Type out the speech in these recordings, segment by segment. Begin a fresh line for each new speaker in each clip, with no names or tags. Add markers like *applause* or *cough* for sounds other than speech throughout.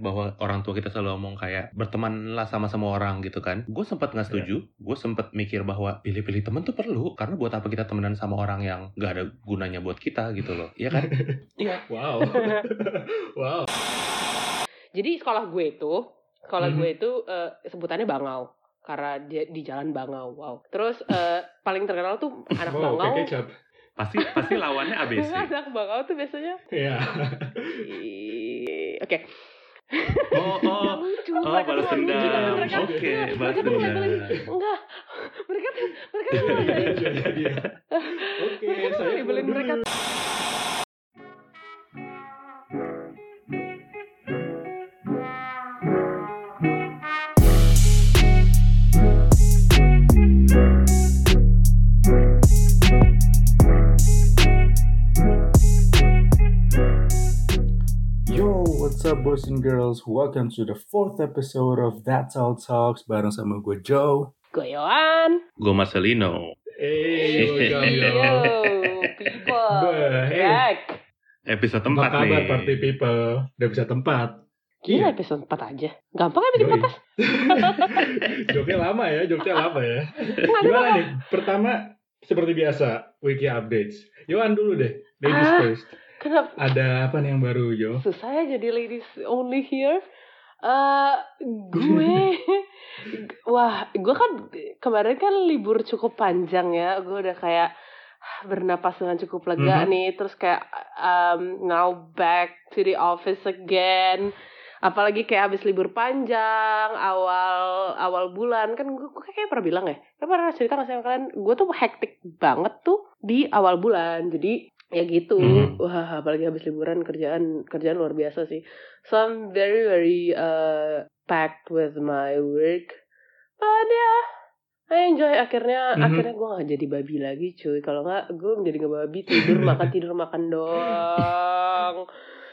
bahwa orang tua kita selalu ngomong kayak bertemanlah sama sama orang gitu kan. Gue sempat nggak setuju. Gue sempat mikir bahwa pilih-pilih teman tuh perlu karena buat apa kita temenan sama orang yang nggak ada gunanya buat kita gitu loh. Iya kan? *laughs* Iya.
Wow. *laughs* wow.
Jadi sekolah gue itu, sekolah
Mhm.
gue itu eh, sebutannya Bangau karena dia di jalan Bangau. Wow. Terus eh, paling terkenal tuh anak
Wow,
Bangau.
kayak kecap.
Pasti pasti lawannya ABC. *laughs*
anak Bangau tuh biasanya
Iya.
i- oke.
Oh, oh.
lucu,
Oh,
mereka
balas dendam. Oke,
enggak,
balas
mereka tuh
dendam.
enggak, mereka tuh mereka tuh labelin-
Jadi ya. Oke,
Mereka tuh
saya
mereka
up boys and girls? Welcome to the fourth episode of That's All Talks bareng sama gue Joe.
gue Yohan.
Gue Marcelino.
Hey, *laughs* welcome
Yo,
yo.
people.
Bah, hey.
Back.
Episode
Apa
tempat
kabar
nih.
party people? Udah bisa tempat.
Gila
Iya.
episode 4 aja. Gampang ya bikin
Yoi.
podcast? *laughs*
Joknya lama ya, joknya lama ya. Gimana nih? Pertama, seperti biasa, wiki updates. Yohan dulu deh, ladies
Ah.
first.
Kenapa?
Ada apa nih yang baru, Yo?
susah ya jadi ladies only here? Eh gue *laughs* wah gue kan kemarin kan libur cukup panjang ya. Gue udah kayak bernapas dengan cukup lega
Mhm.
nih. Terus kayak um, now back to the office again. Apalagi kayak habis libur panjang awal awal bulan. Kan gue, gue kayak pernah bilang ya. Kan pernah cerita sih sama kalian? Gue tuh hektik banget tuh di awal bulan. Jadi ya gitu.
Mhm.
wah apalagi habis liburan kerjaan kerjaan luar biasa sih. So I'm very very uh, packed with my work. But yeah I enjoy. Akhirnya
Mhm.
akhirnya gue gak jadi babi lagi cuy. Kalau nggak gue menjadi nggak babi. Tidur *laughs* makan tidur makan doang.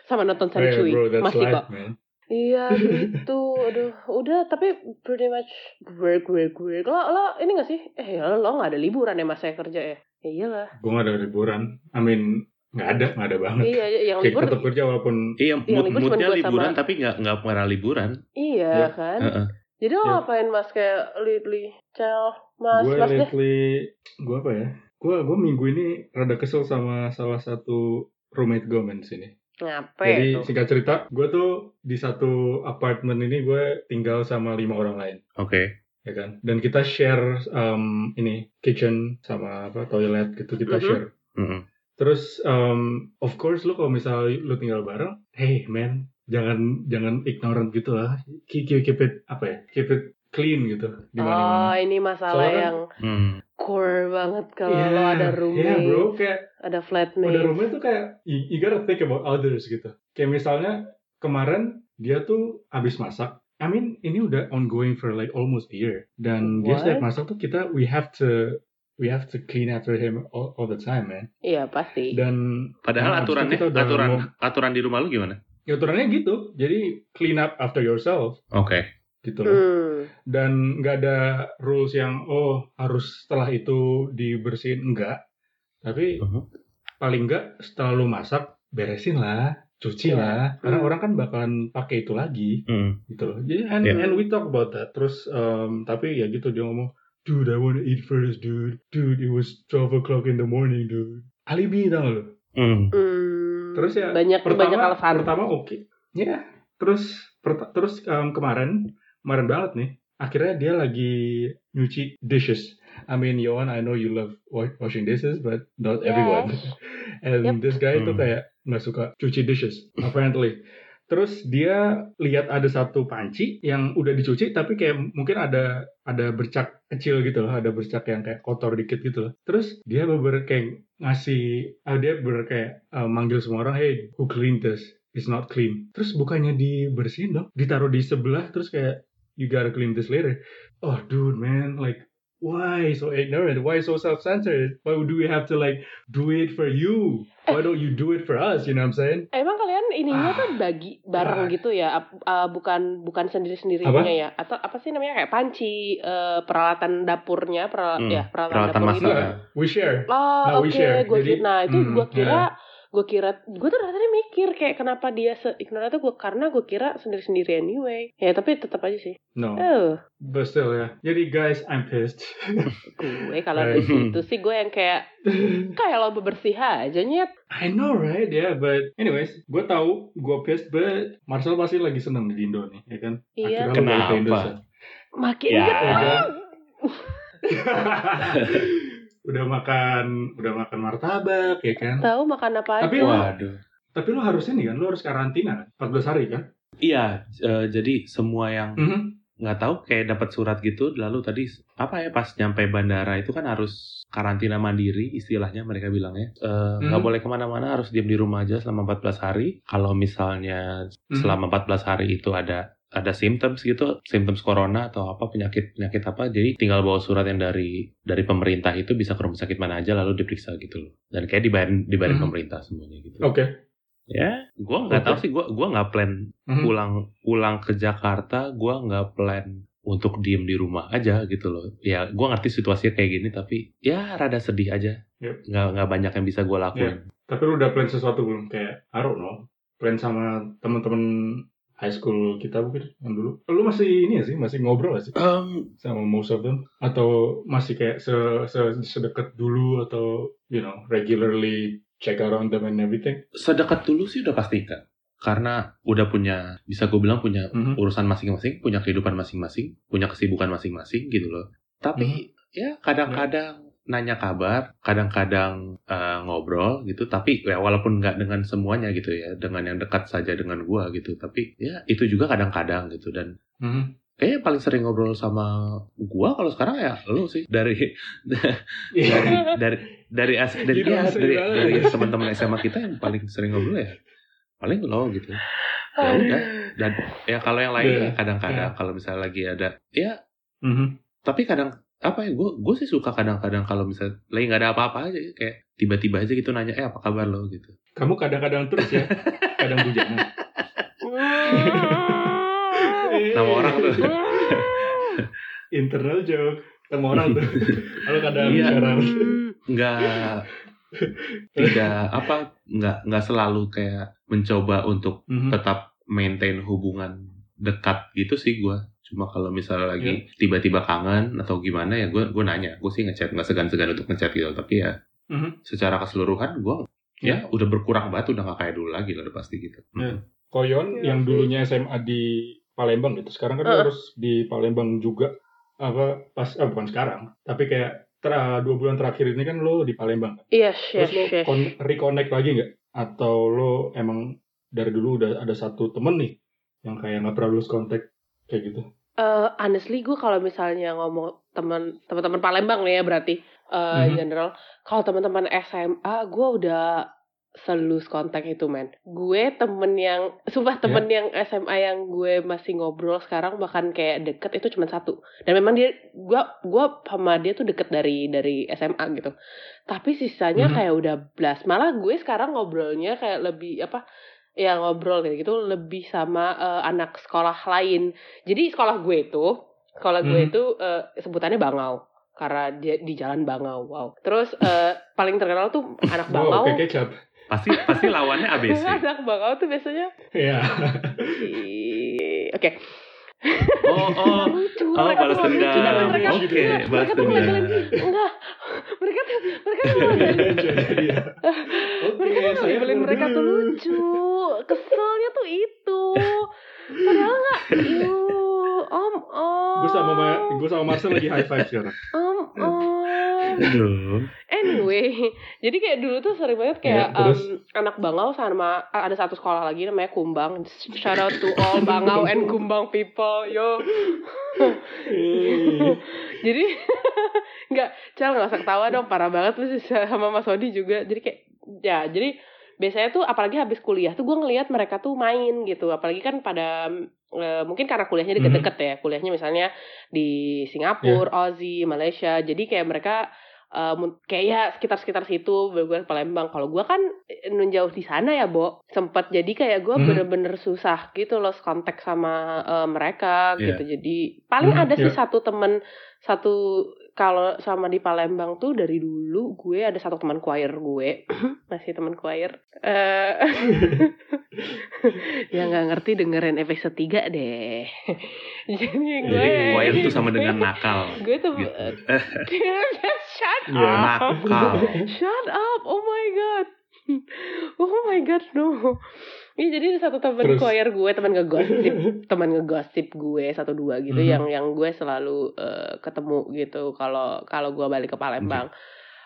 Sama nonton seri cuy.
bro,
masih
life,
kok
man.
iya *laughs* gitu. Aduh udah tapi pretty much work work work. Lo lo ini gak sih? Eh lo lo nggak ada liburan ya mas saya kerja ya ya iyalah
Gue gak ada liburan. I mean, gak ada, gak ada banget.
iya yang
Kayak
libur
tetap kerja walaupun
Iya, mood moodnya liburan
sama-
tapi nggak nggak pernah liburan.
iya
Ya,
kan
Heeh.
jadi lo
Ya.
ngapain mas kayak lately cel mas
gue
mas deh
lately, gue apa ya? Gue gue minggu ini rada kesel sama salah satu roommate gue men sini.
ngapain
Jadi
tuh
singkat cerita, gue tuh di satu apartemen ini gue tinggal sama lima orang lain.
Oke.
Ya kan? Dan kita share um, ini kitchen sama apa toilet gitu kita
Mhm.
share.
Mm-mm.
terus um, of course lu kalau misalnya lu tinggal bareng hey man jangan jangan ignorant gitu lah. Keep, keep, keep it apa ya keep it clean gitu. Di
oh
mana
ini masalah
Soalnya kan-
yang
Hmm.
core banget kalau lo ada roommate
yeah, bro kayak
ada flatmate
udah roommate tuh kayak you, you gotta think about others gitu. Kayak misalnya kemarin dia tuh habis masak I mean ini udah ongoing for like almost a year. Dan dia setiap masak tuh kita we have to we have to clean after him all, all the time man.
Iya pasti.
Dan
Padahal
Nah,
aturannya aturan
mau-
aturan di rumah lu gimana?
ya aturannya gitu. Jadi clean up after yourself.
Oke.
gitu loh.
Hmm.
dan nggak ada rules yang oh harus setelah itu dibersihin. Enggak tapi
Mhm.
paling enggak setelah lu masak beresin lah cuci
Iya.
lah karena
Hmm.
orang kan bakalan pakai itu lagi
Hmm.
gitu loh jadi and,
Iya.
and we talk about that terus um, tapi ya gitu dia ngomong dude I wanna eat first dude dude it was 12 o'clock in the morning dude alibi tau gak lo
Hmm.
Hmm.
terus ya
banyak
pertama
banyak alasan
pertama oke ya terus perta- terus um, kemarin kemarin banget nih akhirnya dia lagi nyuci dishes I mean Yohan I know you love wa- washing dishes but not
Yes.
everyone *laughs* and
Yep.
this guy tuh
Hmm.
kayak nggak suka. Cuci dishes apparently. Terus dia lihat ada satu panci yang udah dicuci tapi kayak mungkin ada ada bercak kecil gitu loh. Ada bercak yang kayak kotor dikit gitu loh. Terus dia bener kayak ngasih ah, dia bener kayak uh, manggil semua orang hey who cleaned this? It's not clean. Terus bukannya dibersihin dong? Ditaruh di sebelah terus kayak you gotta clean this later. Oh dude man like why so ignorant why so self-centered why do we have to like do it for you why don't you do it for us you know what I'm saying
Emang kalian ininya
Ah.
tuh bagi bareng
Ah.
gitu ya, uh, bukan bukan sendiri sendirinya ya? Atau apa sih namanya kayak panci, uh, peralatan dapurnya, peral-
Hmm,
ya peralatan,
peralatan
dapur
masak.
gitu.
Nah, we share
Oh
Nah, we
oke,
share.
gue nah itu
hmm,
gue kira,
ya.
Gue kira gue tuh tadi mikir kayak kenapa dia se ignoran tuh gue karena gue kira sendiri sendiri anyway ya tapi tetap aja sih
No,
oh
but still ya. Jadi guys, I'm pissed. *laughs*
gue kalau
Right.
di situ sih gue yang kayak kayak lo bebersih aja nyet
I know right, yeah, but anyways, gue tahu gue pissed, but Marcel pasti lagi seneng di Indo nih, ya kan?
Iya.
Ke
Kenapa?
Makin
Ya.
deket. *laughs* *laughs*
Udah. makan, udah makan martabak, ya kan?
tahu makan apa aja
Tapi lo,
Waduh.
tapi lo harus ini kan, lo harus karantina kan? 14 hari kan?
Iya, eh, jadi semua yang
Mhm.
nggak tahu kayak dapat surat gitu, lalu tadi apa ya pas nyampe bandara itu kan harus karantina mandiri istilahnya mereka bilangnya Eh, nggak
Mhm.
boleh ke mana-mana harus diam di rumah aja selama 14 hari. Kalau misalnya
Mhm.
selama 14 hari itu ada ada symptoms gitu, symptoms corona atau apa penyakit penyakit apa, jadi tinggal bawa surat yang dari dari pemerintah itu bisa ke rumah sakit mana aja lalu diperiksa gitu loh. Dan kayak dibayarin dibayarin
Mhm.
pemerintah semuanya gitu.
Oke.
Ya, gua nggak
Oke.
tahu sih, gua gua nggak plan
Mhm.
pulang pulang ke Jakarta, gua nggak plan untuk diem di rumah aja gitu loh. Ya, gua ngerti situasinya kayak gini, tapi ya rada sedih aja.
Yep.
Nggak nggak banyak yang bisa gua lakuin.
Tapi lo udah plan sesuatu belum? Kayak, I don't know, plan sama teman-teman high school kita mungkin yang dulu. Lo masih ini ya sih, masih ngobrol gak sih?
Em,
sama most of them atau masih kayak se, se sedekat dulu atau you know regularly check around them and everything
sedekat dulu sih udah pasti Kak. Karena udah punya, bisa gue bilang punya
Mhm.
urusan masing-masing, punya kehidupan masing-masing, punya kesibukan masing-masing gitu loh. Tapi ya kadang-kadang nanya kabar, kadang-kadang eh, ngobrol gitu. Tapi ya walaupun nggak dengan semuanya gitu ya, dengan yang dekat saja dengan gua gitu. Tapi ya itu juga kadang-kadang gitu dan
Mhm.
kayaknya paling sering ngobrol sama gua kalau sekarang ya lu sih dari
Iya.
dari dari dari as dari,
Gitu,
ya,
sering
dari,
banget.
dari teman-teman SMA kita yang paling sering ngobrol ya paling lo gitu ya udah dan ya kalau yang lain
Iya.
ya kadang-kadang kalau misalnya lagi ada ya
Mhm.
tapi kadang apa ya gue gue sih suka kadang-kadang kalau misalnya lagi nggak ada apa-apa aja kayak tiba-tiba aja gitu nanya eh apa kabar lo? gitu.
Kamu kadang-kadang terus ya kadang bujana *laughs*
nama orang tuh. *laughs*
Internal joke sama orang tuh. Kalau kadang
Iya.
sekarang.
Nggak tidak apa nggak nggak selalu kayak mencoba untuk
Mhm.
tetap maintain hubungan dekat gitu sih gue cuma kalau misalnya lagi tiba-tiba kangen atau gimana ya gue gue nanya gue sih ngechat nggak segan-segan untuk ngechat gitu tapi ya
Mhm.
secara keseluruhan gue ya udah berkurang banget udah nggak kayak dulu lagi lah udah pasti gitu
Iya. Koyon
Iya
yang dulunya SMA di Palembang gitu sekarang kan
Heeh.
harus di Palembang juga apa pas ah, bukan sekarang tapi kayak ter- dua bulan terakhir ini kan lo di Palembang kan?
yes yes
Terus lo
yes
kon- reconnect lagi nggak? Atau lo emang dari dulu udah ada satu temen nih yang kayak nggak pernah lulus kontak kayak gitu?
Eh, honestly gue kalau misalnya ngomong teman teman-teman Palembang nih ya berarti eh in
Mhm.
general kalau teman-teman SMA gue udah selus kontak itu men. Gue temen yang sumpah temen yang SMA yang gue masih ngobrol sekarang bahkan kayak deket itu cuma satu. Dan memang dia gue gue sama dia tuh deket dari dari SMA gitu. Tapi sisanya
Mhm.
kayak udah blast. Malah gue sekarang ngobrolnya kayak lebih apa ya ngobrol kayak gitu lebih sama eh, anak sekolah lain. Jadi sekolah gue itu sekolah gue
Mhm.
itu eh, sebutannya Bangau. Karena dia di jalan Bangau wow. Terus eh, paling terkenal tuh anak
Wow,
Bangau.
kayak kecap.
pasti pasti lawannya ABC *laughs*
anak Bangau tuh biasanya.
Iya.
Ih, oke
oh oh. *laughs*
Lucu
Oh,
mereka
balas
tuh
dendam.
mereka
Oke,
enggak,
balas
mereka tuh
dendam.
enggak. Mereka tuh mereka tuh Nyebelin *laughs*
keluar
mereka tuh lucu. Keselnya tuh itu. Padahal nggak Yuh, om om.
Gue sama Ma- gue sama Marcel lagi high five sekarang.
om om.
Aduh.
Anyway, *laughs* jadi kayak dulu tuh sering banget kayak
Ya,
em, anak Bangau sama ada satu sekolah lagi namanya Kumbang. Shout out to all Bangau and Kumbang people, yo. *laughs* jadi *laughs* nggak, Cal nggak usah ketawa dong, parah banget lu sih sama Mas Odi juga. Jadi kayak ya, jadi biasanya tuh apalagi habis kuliah tuh gue ngelihat mereka tuh main gitu, apalagi kan pada eh, mungkin karena kuliahnya deket-deket ya, kuliahnya misalnya di Singapura, Aussie, Malaysia, jadi kayak mereka eh, mun- kayak ya sekitar-sekitar situ, gue Palembang. Kalau gue kan eh, nun jauh di sana ya, Bo, sempet jadi kayak gue
Hmm.
bener-bener susah gitu loh kontak sama eh, mereka
Iya.
gitu. Jadi paling
Hmm,
ada sih
iya.
satu temen satu kalau sama di Palembang tuh dari dulu gue ada satu teman choir gue *coughs* masih teman choir eh *laughs* yang nggak ngerti dengerin episode 3 deh *laughs* jadi gue
Jadi choir itu sama dengan nakal. *laughs*
gue tuh
Gitu.
shut
Iya.
up
Nakal.
shut up oh my god oh my god no ini jadi ada satu teman
Terus?
choir gue teman ngegosip *laughs* teman ngegosip gue satu dua gitu
Mhm.
yang yang gue selalu eh, ketemu gitu kalau kalau gue balik ke Palembang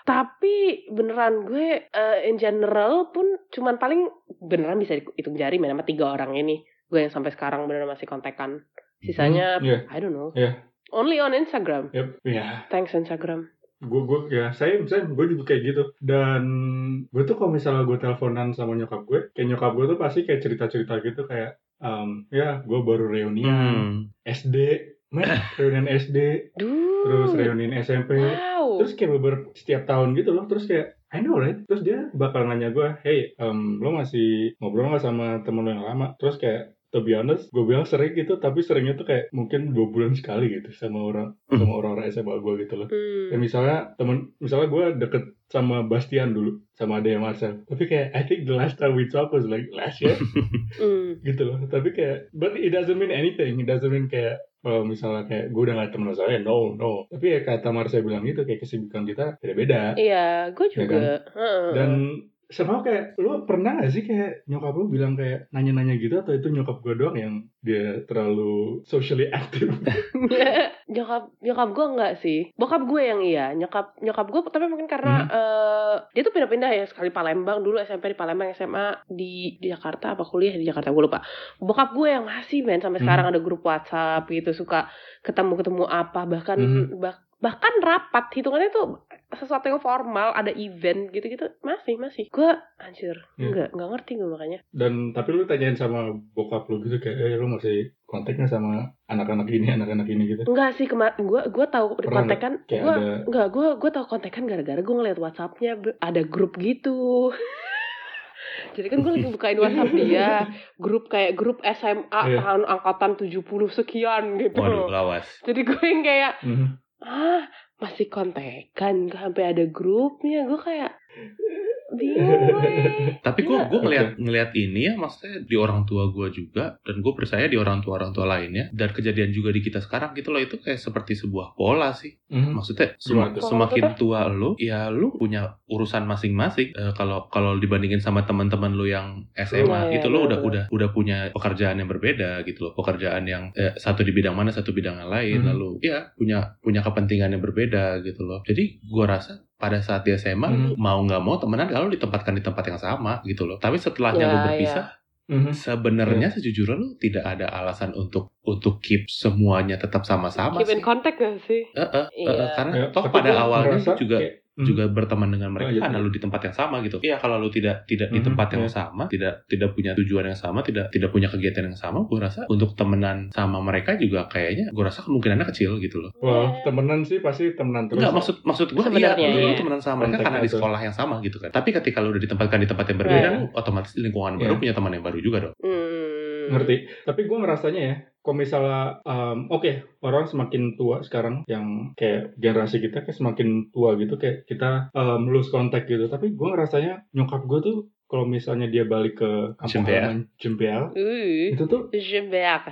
tapi beneran gue eh, in general pun cuman paling beneran bisa dihitung jari men sama tiga orang ini gue yang sampai sekarang beneran masih kontekan sisanya
Iya.
I don't know
Iya.
only on Instagram
Yep. Ya,
thanks Instagram
gue gue ya saya misalnya gue juga kayak gitu dan gue tuh kalau misalnya gue teleponan sama nyokap gue kayak nyokap gue tuh pasti kayak cerita cerita gitu kayak um, ya gue baru reunian
Hmm.
SD men *laughs* reunian SD
Duh.
terus reunian SMP
Wow.
terus kayak beber setiap tahun gitu loh terus kayak I know right terus dia bakal nanya gue hey um, lo masih ngobrol nggak sama temen lo yang lama terus kayak to be honest gue bilang sering gitu tapi seringnya tuh kayak mungkin dua bulan sekali gitu sama orang sama orang-orang SMA gue gitu loh
Hmm.
Ya misalnya temen, misalnya gue deket sama Bastian dulu, sama adanya Marcel. Tapi kayak, I think the last time we talk was like last year, *laughs*
Hmm.
gitu loh. Tapi kayak, but it doesn't mean anything. It doesn't mean kayak, kalau misalnya kayak gue udah gak temen saya, no, no. Tapi ya kata Marcel bilang gitu, kayak kesibukan kita beda-beda.
Iya, gue juga. Heeh.
Dan sama kayak, lu pernah gak sih kayak nyokap lu bilang kayak nanya-nanya gitu, atau itu nyokap gue doang yang dia terlalu socially active? *laughs* *laughs*
nyokap nyokap gue enggak sih bokap gue yang iya nyokap nyokap gue tapi mungkin karena
Hmm.
eh, dia tuh pindah-pindah ya sekali Palembang dulu SMP di Palembang SMA di, di Jakarta apa kuliah di Jakarta gue lupa bokap gue yang masih men sampai
Hmm.
sekarang ada grup WhatsApp gitu suka ketemu ketemu apa bahkan
Hmm.
bah- bahkan rapat hitungannya tuh sesuatu yang formal ada event gitu-gitu masih masih gue anjir
Iya.
enggak enggak ngerti gue makanya
Dan tapi lu tanyain sama bokap lu gitu kayak, eh lu masih kontaknya sama anak-anak ini, anak-anak ini gitu.
enggak sih kemarin gue gue tahu
Pernah
kontekan gue
ada
Enggak, gue gue tau kontekan gara-gara gue ngeliat WhatsAppnya ada grup gitu. *laughs* Jadi kan gue lagi bukain WhatsApp dia, grup kayak grup SMA
Iya.
tahun angkatan 70 sekian gitu.
Waduh, lawas.
Jadi gue yang kayak,
Mhm.
ah masih kontekan, sampai ada grupnya. Gue kayak.
Tapi gue
Iya.
gue ngeliat ngeliat ini ya maksudnya di orang tua gue juga dan gue percaya di orang tua orang tua lainnya dan kejadian juga di kita sekarang gitu loh itu kayak seperti sebuah pola sih.
Mhm.
maksudnya semakin tua lu ya lu punya urusan masing-masing. Eh, kalau kalau dibandingin sama teman-teman lu yang SMA
Iya, iya,
itu lu udah
benar.
udah udah punya pekerjaan yang berbeda gitu loh. Pekerjaan yang eh, satu di bidang mana satu bidang yang lain.
Mhm.
lalu ya punya punya kepentingan yang berbeda gitu loh. Jadi gue rasa pada saat di SMA lu mau nggak mau temenan kalau ditempatkan di tempat yang sama gitu loh tapi setelahnya
Ya,
lu berpisah
Mhm.
sebenarnya sejujurnya lu tidak ada alasan untuk untuk keep semuanya tetap sama-sama
Keep in
sih.
contact gak sih?
Eh, eh, eh,
Iya.
karena
Ya,
toh
tapi
pada awalnya
merasa
juga
kayak, mhm.
juga berteman dengan mereka
Oh, iya,
karena
iya.
lu di tempat yang sama gitu. Iya kalau lu tidak tidak di
Mhm,
tempat yang
iya.
sama, tidak tidak punya tujuan yang sama, tidak tidak punya kegiatan yang sama, gue rasa untuk temenan sama mereka juga kayaknya gue rasa kemungkinannya kecil gitu loh.
Wah, temenan sih pasti temenan terus.
Enggak maksud maksud gue iya
Sebenarnya,
lu, lu
iya.
temenan sama mereka karena di sekolah yang sama gitu kan. Tapi ketika lu udah ditempatkan di tempat yang berbeda,
Iya.
lu otomatis di lingkungan baru
Iya.
punya teman yang baru juga dong.
Hmm.
ngerti. Tapi gue ngerasanya ya, kalau misalnya, um, oke, orang semakin tua sekarang, yang kayak generasi kita kayak semakin tua gitu, kayak kita um, lose contact gitu. Tapi gue ngerasanya nyokap gue tuh, kalau misalnya dia balik ke kampung halaman Jembeal, itu tuh
je vais.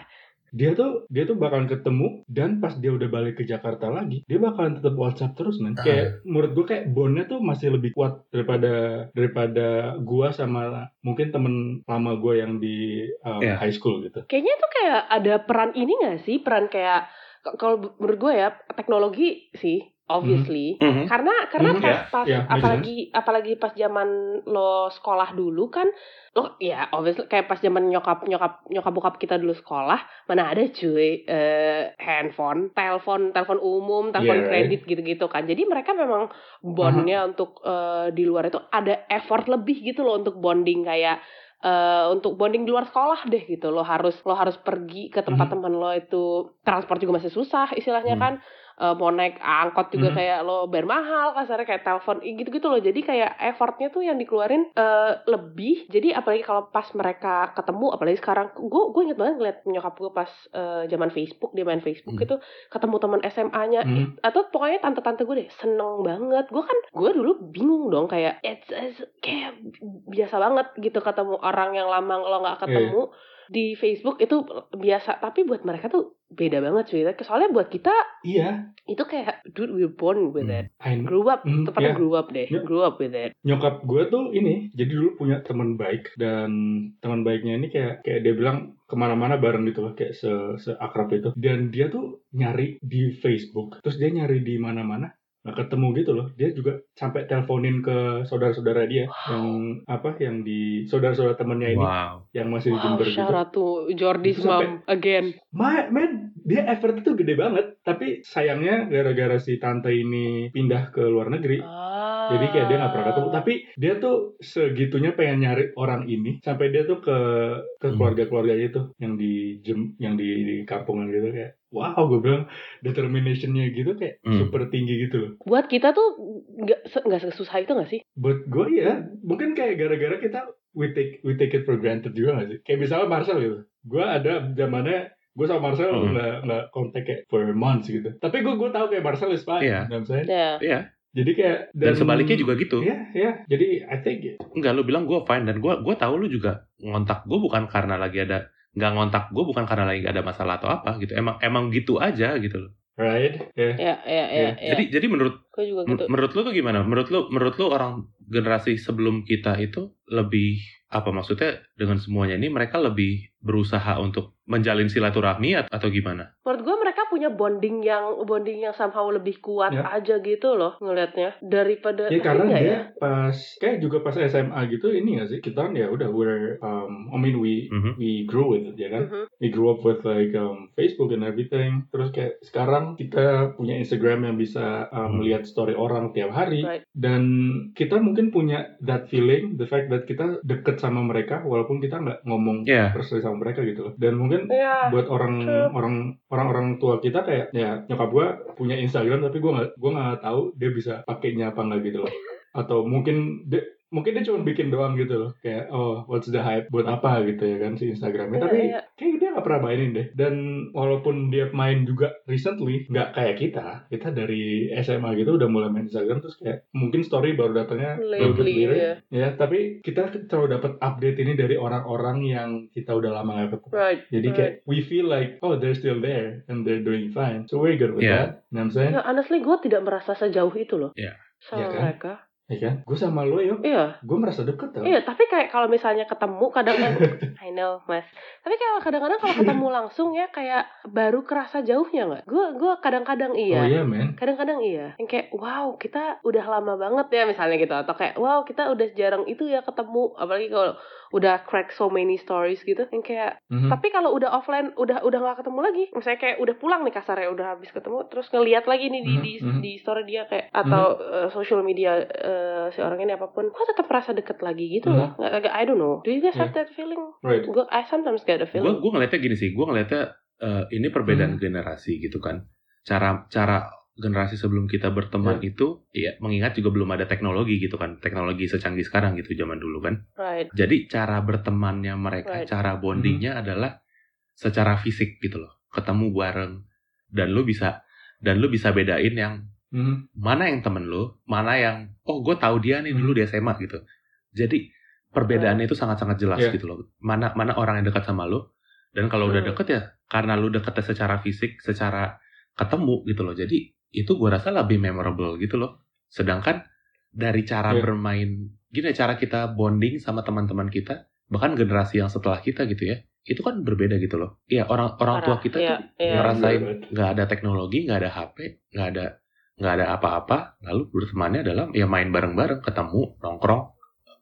Dia tuh dia tuh bakalan ketemu dan pas dia udah balik ke Jakarta lagi dia bakalan tetap WhatsApp terus men
Ah.
kayak menurut gue kayak bondnya tuh masih lebih kuat daripada daripada gua sama mungkin temen lama gue yang di um,
Iya.
high school gitu
Kayaknya tuh kayak ada peran ini gak sih? Peran kayak kalau menurut gue ya teknologi sih, obviously.
Mhm.
Karena karena
Hmm,
pas, pas
ya,
apalagi apalagi pas zaman lo sekolah dulu kan lo ya obviously kayak pas zaman nyokap nyokap nyokap bokap kita dulu sekolah mana ada cuy eh, handphone, telepon telepon umum, telepon
Yeah, right.
kredit gitu-gitu kan. Jadi mereka memang bondnya untuk eh, di luar itu ada effort lebih gitu loh untuk bonding kayak eh, untuk bonding di luar sekolah deh gitu lo harus lo harus pergi ke tempat
Mhm.
teman lo itu transport juga masih susah istilahnya
Hmm.
kan eh, mau naik angkot juga
Mhm.
kayak lo bayar mahal kasarnya kayak telepon gitu-gitu loh jadi kayak effortnya tuh yang dikeluarin eh, lebih jadi apalagi kalau pas mereka ketemu apalagi sekarang gue gue inget banget ngeliat nyokap gue pas eh, zaman Facebook dia main Facebook
Hmm.
itu ketemu teman SMA-nya
Hmm.
Atau pokoknya tante-tante gue deh seneng banget gue kan gue dulu bingung dong kayak it's, it's kayak biasa banget gitu ketemu orang yang lama lo
Iya.
nggak ketemu di Facebook itu biasa tapi buat mereka tuh beda banget sih soalnya buat kita
Iya.
itu kayak dude we were born with it
I know.
grew up
Hmm,
tepatnya
ya.
grew up deh
Ya.
grew up with it
nyokap gue tuh ini jadi dulu punya teman baik dan teman baiknya ini kayak kayak dia bilang ke mana-mana bareng gitu loh kayak se seakrab itu dan dia tuh nyari di Facebook terus dia nyari di mana-mana nggak ketemu gitu loh. Dia juga sampai teleponin ke saudara-saudara dia yang apa yang di saudara-saudara temennya ini
Wow.
yang masih di
wow
Jember gitu. sampai-
mom again.
Ma, men, dia effort itu gede banget. Tapi sayangnya gara-gara si tante ini pindah ke luar negeri,
ah.
jadi kayak dia nggak pernah ketemu. Tapi dia tuh segitunya pengen nyari orang ini, sampai dia tuh ke ke
Hmm.
keluarga-keluarga itu yang di jem, yang di, di kampungan gitu kayak. Wow, gue bilang determinationnya gitu kayak
Hmm.
super tinggi gitu loh.
buat kita tuh nggak nggak sesusah itu nggak sih
Buat gue ya, mungkin kayak gara-gara kita we take we take it for granted juga gak sih? Kayak misalnya Marcel gitu. Gue ada zamannya gue sama Marcel
Hmm.
nggak nggak kontak kayak for months gitu. Tapi gue gue tahu kayak Marcel is fine.
Iya.
Dan saya
ya
Iya.
jadi kayak
Dan sebaliknya juga gitu.
Iya, iya. Jadi I think
Enggak, lu bilang gue fine dan gue gue tahu lu juga ngontak gue bukan karena lagi ada nggak ngontak gue bukan karena lagi ada masalah atau apa gitu. Emang emang gitu aja gitu loh.
right, ya.
ya ya ya, ya.
Jadi jadi menurut
gue juga gitu
men- menurut lu tuh gimana? Menurut lu menurut lu orang generasi sebelum kita itu lebih apa maksudnya dengan semuanya ini mereka lebih berusaha untuk menjalin silaturahmi at- atau gimana?
menurut gue mereka punya bonding yang bonding yang somehow lebih kuat
Ya.
aja gitu loh ngelihatnya daripada
Ya karena dia
ya?
pas kayak juga pas SMA gitu ini gak sih kita kan ya udah we're um, I mean we
Mhm.
we grew with it ya kan
Mhm.
we grew up with like um, Facebook and everything terus kayak sekarang kita punya Instagram yang bisa um,
Hmm.
melihat story orang tiap hari
Right.
dan kita mungkin punya that feeling the fact that kita deket sama mereka walaupun kita nggak ngomong
Iya.
personally sama mereka gitu loh dan mungkin
ya
buat orang
True.
orang orang orang tua kita kayak ya nyokap gua punya Instagram tapi gua nggak gua nggak tahu dia bisa pakainya apa nggak gitu loh atau mungkin dia mungkin dia cuma bikin doang gitu loh kayak oh what's the hype buat apa gitu ya kan si Instagramnya
Iya,
tapi
iya.
kayak nggak pernah mainin deh dan walaupun dia main juga recently nggak kayak kita kita dari SMA gitu udah mulai main Instagram terus kayak mungkin story baru datangnya
lately ya
ya tapi kita selalu dapat update ini dari orang-orang yang kita udah lama nggak ketemu
right
jadi
right.
kayak we feel like oh they're still there and they're doing fine. So we're good with
Yeah.
that. You know what I'm saying?
Ya, honestly gue tidak merasa sejauh itu loh
Iya.
sama
Iya kan?
mereka
Ya kan? Gue sama lo yo,
iya
gue merasa deket tau.
Iya, tapi kayak kalau misalnya ketemu kadang *laughs* I know, Mas. Tapi kalau kadang-kadang kalau ketemu langsung ya kayak baru kerasa jauhnya nggak? Gue gue kadang-kadang
Oh
iya.
iya men.
Kadang-kadang iya. Yang kayak wow, kita udah lama banget ya misalnya gitu atau kayak wow, kita udah jarang itu ya ketemu apalagi kalau udah crack so many stories gitu. Yang kayak
Mhm.
tapi kalau udah offline udah udah nggak ketemu lagi. Misalnya kayak udah pulang nih kasarnya udah habis ketemu terus ngeliat lagi nih di
Mhm,
di,
mhm.
di story dia kayak atau eh, social media eh, si orang ini apa pun, kok tetap merasa deket lagi gitu
Mhm.
loh. Nggak- nggak- I don't know. Do you guys have
Yeah.
that feeling?
Right.
Gue I sometimes get a
Gue
feeling.
gue ngeliatnya gini sih, gue ngeliatnya eh, ini perbedaan
Hmm.
generasi gitu kan. Cara cara generasi sebelum kita berteman itu, ya mengingat juga belum ada teknologi gitu kan, teknologi secanggih sekarang gitu zaman dulu kan.
Right.
Jadi cara bertemannya mereka,
Right.
cara bondingnya adalah secara fisik gitu loh, ketemu bareng dan lu bisa dan lu bisa bedain yang
Mhm.
mana yang temen lu, mana yang oh gue tahu dia nih dulu di SMA gitu. Jadi perbedaannya itu sangat-sangat jelas
Yeah.
gitu loh. Mana mana orang yang dekat sama lu dan kalau udah
Hmm.
deket ya karena lu deketnya secara fisik, secara ketemu gitu loh. Jadi itu gue rasa lebih memorable gitu loh. Sedangkan dari cara
Yeah.
bermain, gini cara kita bonding sama teman-teman kita, bahkan generasi yang setelah kita gitu ya, itu kan berbeda gitu loh. Iya orang orang tua
Parah.
kita
Iya,
tuh
iya.
ngerasain nggak ada teknologi, nggak ada HP, nggak ada nggak ada apa-apa. Lalu bertemannya adalah ya main bareng-bareng, ketemu, nongkrong,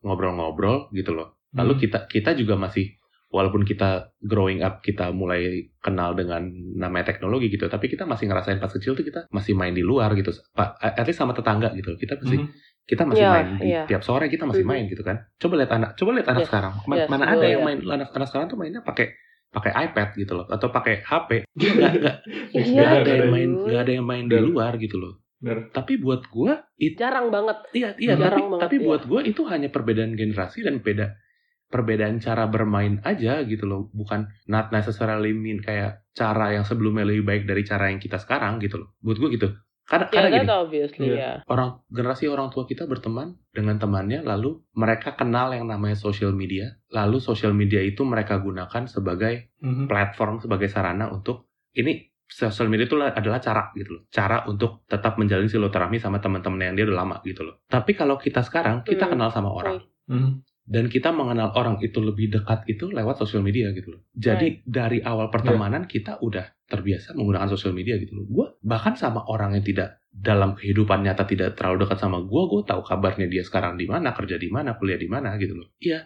ngobrol-ngobrol gitu loh. Lalu
Mhm.
kita kita juga masih walaupun kita growing up kita mulai kenal dengan namanya teknologi gitu, tapi kita masih ngerasain pas kecil tuh kita masih main di luar gitu. Pak, at least sama tetangga gitu. Kita masih
Mhm.
kita masih
Iya,
main di
iya.
tiap sore kita masih
Mhm.
main gitu kan. Coba lihat anak, coba lihat anak
Yes,
sekarang. Ma-
yes,
mana ada yang
ya.
main anak-anak sekarang tuh mainnya pakai pakai iPad gitu loh atau pakai HP *laughs* nggak nggak
Iya,
nggak ada yang main nggak ada yang main di luar gitu loh
Bener.
tapi buat gua itu
jarang banget
iya iya tapi
Jarang banget,
tapi
iya.
buat gua itu hanya perbedaan generasi dan beda perbedaan cara bermain aja gitu loh. Bukan not necessarily mean kayak cara yang sebelumnya lebih baik dari cara yang kita sekarang gitu loh. Buat gua gitu. Karena
ya
karena gini
obviously ya
orang generasi orang tua kita berteman dengan temannya lalu mereka kenal yang namanya social media lalu social media itu mereka gunakan sebagai
Mhm.
platform sebagai sarana untuk ini social media itu adalah cara gitu loh. Cara untuk tetap menjalin silaturahmi sama teman-teman yang dia udah lama gitu loh. Tapi kalau kita sekarang kita
Hmm.
kenal sama orang.
Mhm.
Dan kita mengenal orang itu lebih dekat itu lewat social media gitu loh. Jadi dari awal pertemanan kita udah terbiasa menggunakan social media gitu loh. Gue bahkan sama orang yang tidak dalam kehidupan nyata tidak terlalu dekat sama gue, gue tahu kabarnya dia sekarang di mana, kerja di mana, kuliah di mana gitu loh. Iya.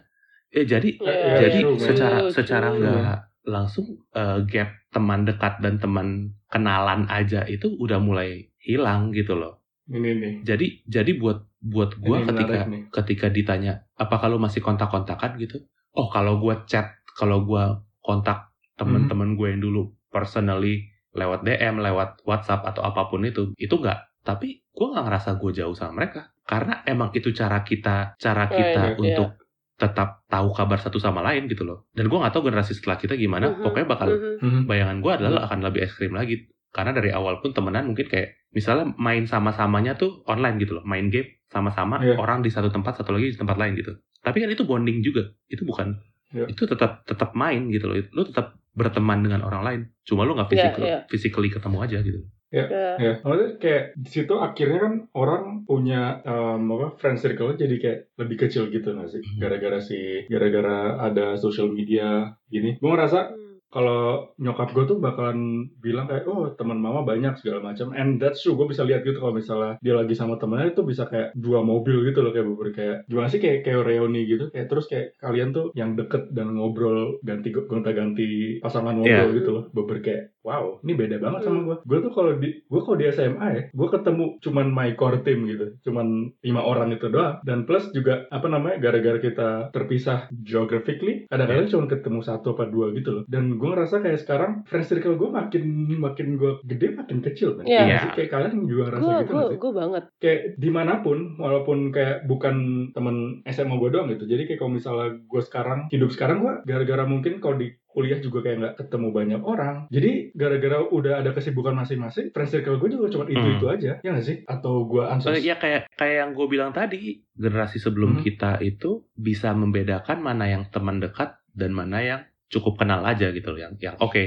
Eh jadi
Iya,
jadi
true, man.
secara
True,
secara nggak langsung eh, gap teman dekat dan teman kenalan aja itu udah mulai hilang gitu loh.
Ini nih.
Jadi jadi buat buat gue ketika
nih.
ketika ditanya apa kalau masih kontak-kontakan? gitu. Oh kalau gue chat kalau gue kontak teman-teman gue yang dulu personally lewat DM lewat WhatsApp atau apa pun itu itu enggak tapi gue nggak ngerasa gue jauh sama mereka. Karena emang itu cara kita cara kita
Right,
untuk tetap tahu kabar satu sama lain gitu loh. Dan gue nggak tahu generasi setelah kita gimana.
Mhm,
pokoknya bakal
mhm.
Mhm.
bayangan gue adalah akan lebih ekstrim lagi karena dari awal pun temenan mungkin kayak misalnya main sama-samanya tuh online gitu loh main game sama-sama
Iya.
orang di satu tempat satu lagi di tempat lain gitu tapi kan itu bonding juga itu bukan
Iya.
itu tetap tetap main gitu loh lu tetap berteman dengan orang lain cuma lu nggak physical
iya.
physically ketemu aja gitu
Ya.
Ya, maksudnya kayak di situ akhirnya kan orang punya em, apa friend circle jadi kayak lebih kecil gitu nggak sih?
Mhm.
Gara-gara si gara-gara ada social media gini. Gue ngerasa
Hmm.
Kalau nyokap gue tuh bakalan bilang kayak oh teman mama banyak segala macam and that's true gue bisa lihat gitu kalau misalnya dia lagi sama temennya itu bisa kayak dua mobil gitu loh kayak beber kayak gimana sih kayak kayak reuni gitu kayak terus kayak kalian tuh yang deket dan ngobrol ganti gonta ganti pasangan ngobrol
Iya.
gitu loh beber kayak wow ini beda banget sama gue gue tuh kalau di gue kalau di SMA ya gue ketemu cuman my core team gitu. Cuman lima orang itu doang. Dan plus juga apa namanya gara-gara kita terpisah geographically kadang-kadang cuma ketemu satu apa dua gitu loh. Dan gue ngerasa kayak sekarang friend circle gue makin makin gue gede makin kecil kan
Iya.
Iya. Sih? kayak kalian juga ngerasa
gue
gitu
gue gue banget.
Kayak di mana pun walaupun kayak bukan temen SMA gue doang gitu. Jadi kayak kalau misalnya gue sekarang hidup sekarang gue gara-gara mungkin kalau di kuliah juga kayak nggak ketemu banyak orang. Jadi gara-gara udah ada kesibukan masing-masing friend circle gue juga cuma itu itu aja. Ya nggak sih? Atau gue ansos.
So, ya kayak kayak yang gue bilang tadi generasi sebelum
Mhm.
kita itu bisa membedakan mana yang teman dekat dan mana yang cukup kenal aja gitu loh. Yang yang oke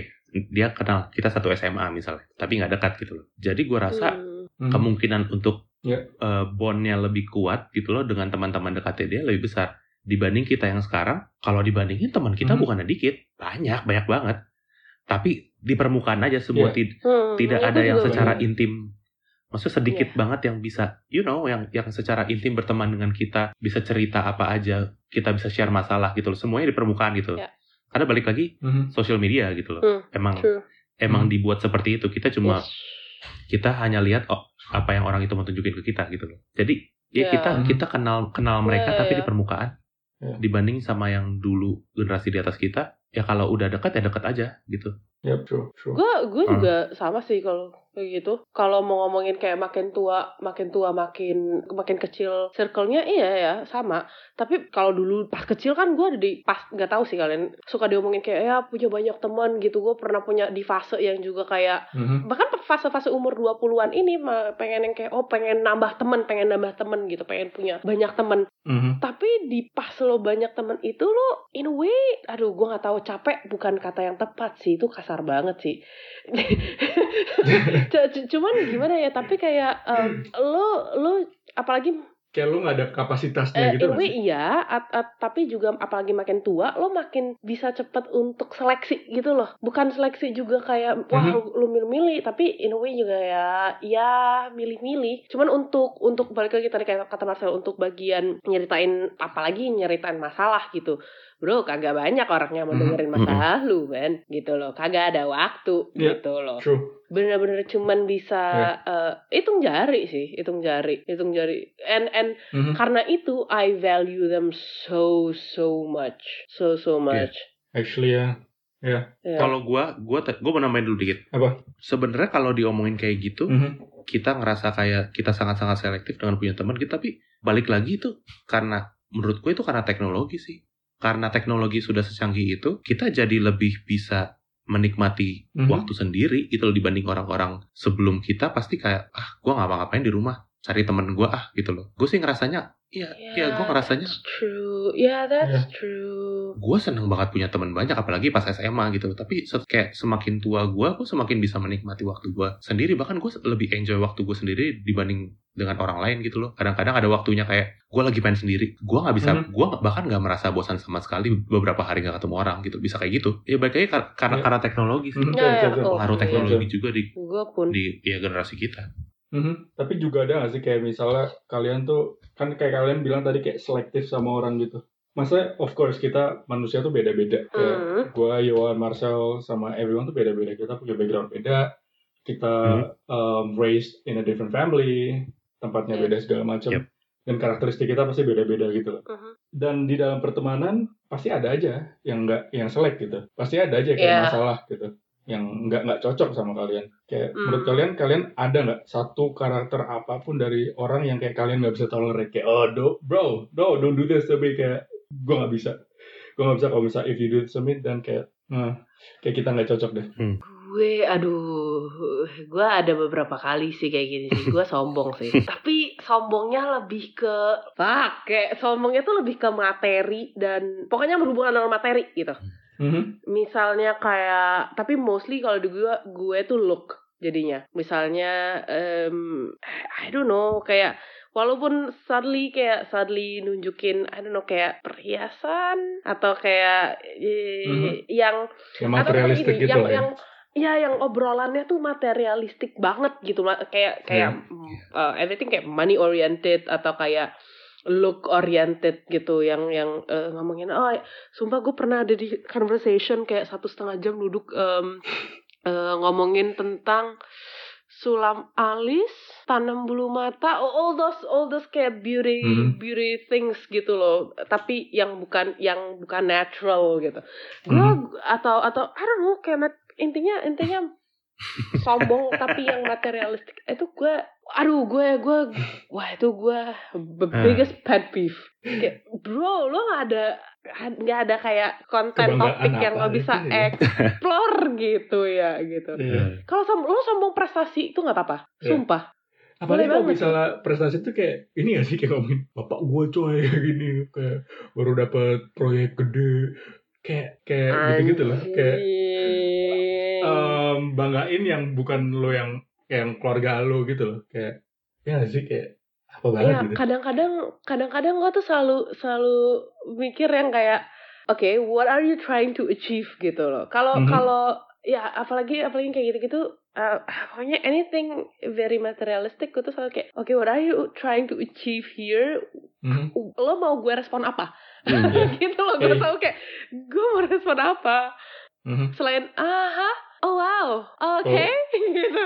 dia kenal kita satu SMA misalnya tapi nggak dekat gitu loh. Jadi gue rasa
Hmm.
Kemungkinan untuk
Ya.
eh, bondnya lebih kuat gitu loh dengan teman-teman dekatnya dia lebih besar dibanding kita yang sekarang kalau dibandingin teman kita
Mhm.
bukannya dikit banyak banyak banget tapi di permukaan aja semua
Ya.
tid-
Hmm,
tidak
ya,
ada yang secara
banget.
intim maksudnya sedikit
Iya.
banget yang bisa you know yang yang secara intim berteman dengan kita bisa cerita apa aja kita bisa share masalah gitu loh semuanya di permukaan gitu
Iya.
karena balik lagi
Mhm.
sosial media gitu loh
Hmm,
emang
True.
emang
Hmm.
dibuat seperti itu kita cuma
Yes.
kita hanya lihat oh apa yang orang itu mau tunjukin ke kita gitu loh jadi ya
Iya.
kita
Hmm.
kita kenal kenal mereka
Iya,
tapi
iya.
di permukaan
Iya.
dibanding sama yang dulu generasi di atas kita ya kalau udah dekat ya dekat aja gitu.
Ya true true.
Gue gue juga sama sih kalau kayak gitu. Kalau mau ngomongin kayak makin tua makin tua makin makin kecil circle-nya iya ya sama. Tapi kalau dulu pas kecil kan gue ada di pas nggak tahu sih kalian suka diomongin kayak ya punya banyak teman gitu. Gue pernah punya di fase yang juga kayak
Mhm.
bahkan fase-fase umur 20-an ini mah pengen yang kayak oh pengen nambah temen pengen nambah temen gitu. Pengen punya banyak temen
Mhm.
tapi di pas lo banyak temen itu lo in a way aduh gue nggak tahu capek bukan kata yang tepat sih itu kasar banget sih *laughs* C- c- cuman gimana ya tapi kayak em, lo lo apalagi
kayak lu nggak ada kapasitasnya
eh,
gitu
in a
nggak
way
sih?
iya at- at- tapi juga apalagi makin tua lo makin bisa cepet untuk seleksi gitu loh bukan seleksi juga kayak wah
Mhm.
lu, lu milih-milih tapi in a way juga ya ya milih-milih cuman untuk untuk balik lagi tadi kayak kata Marcel untuk bagian nyeritain apalagi nyeritain masalah gitu bro kagak banyak orangnya mau
Mhm.
dengerin masalah lu men gitu loh kagak ada waktu
Iya.
gitu loh
true
bener-bener cuman bisa eh, hitung jari sih hitung jari hitung jari and and
Mhm.
karena itu I value them so so much so so much
actually ya
Iya.
Kalau gua, gua, gua mau nambahin dulu dikit.
Apa?
Sebenarnya kalau diomongin kayak gitu,
Mhm.
kita ngerasa kayak kita sangat-sangat selektif dengan punya teman kita, tapi balik lagi itu karena menurut gue itu karena teknologi sih. Karena teknologi sudah secanggih itu, kita jadi lebih bisa menikmati
Mhm.
waktu sendiri gitu loh dibanding orang-orang sebelum kita pasti kayak ah gua nggak ngapain di rumah cari temen gua ah gitu loh. Gue sih ngerasanya iya iya gue ngerasanya
That's true. Yeah, that's
Yeah.
true.
gue seneng banget punya teman banyak apalagi pas SMA gitu tapi kayak semakin tua gue gue semakin bisa menikmati waktu gue sendiri bahkan gue lebih enjoy waktu gue sendiri dibanding dengan orang lain gitu loh kadang-kadang ada waktunya kayak gue lagi main sendiri gue nggak bisa
Mhm.
gue bahkan nggak merasa bosan sama sekali beberapa hari nggak ketemu orang gitu bisa kayak gitu ya baik lagi kar- karena
Ya.
karena teknologi sih.
Ya, ya,
Betul, betul.
betul.
pengaruh teknologi juga di
pun.
di ya generasi kita
Mhm. Tapi juga ada gak sih kayak misalnya kalian tuh kan kayak kalian bilang tadi kayak selektif sama orang gitu. Maksudnya of course kita manusia tuh beda-beda. Kayak
Hmm.
gua, Yohan, Marcel sama everyone tuh beda-beda. Kita punya background beda. Kita um, raised in a different family, tempatnya beda segala macam.
Yep.
Dan karakteristik kita pasti beda-beda gitu loh.
Mhm.
Dan di dalam pertemanan pasti ada aja yang enggak yang selek gitu. Pasti ada aja kayak
Yeah.
masalah gitu yang nggak nggak cocok sama kalian. Kayak
Hmm.
menurut kalian kalian ada nggak satu karakter apa pun dari orang yang kayak kalian nggak bisa tolerate kayak oh do, bro no don't do this tapi kayak gue nggak bisa gue nggak bisa kalau misalnya if you do this to me dan kayak nah, kayak kita nggak cocok deh.
Gue, aduh, gue ada beberapa kali sih kayak gini sih. Gue sombong sih. *laughs* Tapi sombongnya lebih ke, kayak sombongnya tuh lebih ke materi dan pokoknya berhubungan dengan materi gitu.
Mhm.
Misalnya kayak, tapi mostly kalau di gue, gue tuh look jadinya. Misalnya, em, I don't know, kayak walaupun sadly kayak sadly nunjukin, I don't know, kayak perhiasan atau kayak eh,
Mhm.
yang
Yang
atau
materialistik
ini,
gitu
yang,
lah ya.
yang ya yang obrolannya tuh materialistik banget gitu kayak kayak mm, uh, everything kayak money oriented atau kayak look oriented gitu yang yang uh, ngomongin oh sumpah gue pernah ada di conversation kayak satu setengah jam duduk em, uh, ngomongin tentang sulam alis tanam bulu mata all those all those kayak beauty
Mhm.
beauty things gitu loh tapi yang bukan yang bukan natural gitu gue
Mhm.
atau atau I don't know kayak intinya intinya sombong tapi yang materialistik. Itu gue aduh gue gue wah itu gue the
Ah.
biggest pet peeve. Kayak bro lo nggak ada nggak ada kayak konten topik yang lo bisa
gitu ya.
explore gitu ya gitu.
Iya.
kalau som lo sombong prestasi itu nggak apa-apa.
Iya.
sumpah.
Apalagi kalau misalnya prestasi tuh kayak ini gak sih? Kayak ngomongin bapak gue coy kayak gini. Kayak baru dapat proyek gede. Kayak kayak gitu gitu loh kayak Em, banggain yang bukan lo yang yang keluarga lo gitu loh kayak ya gak sih kayak apa banget
Iya,
gitu
kadang-kadang kadang-kadang gue tuh selalu selalu mikir yang kayak oke, what are you trying to achieve gitu loh. Kalau
Mhm.
kalau ya apalagi apalagi kayak gitu-gitu uh, pokoknya anything very materialistic gue tuh selalu kayak oke, what are you trying to achieve here?
Mhm.
Lo mau gue respon apa?
Hmm. *laughs*
gitu loh, gue
Kayak-
selalu kayak gue mau respon apa?
Mhm.
Selain aha, oh wow, oke gitu.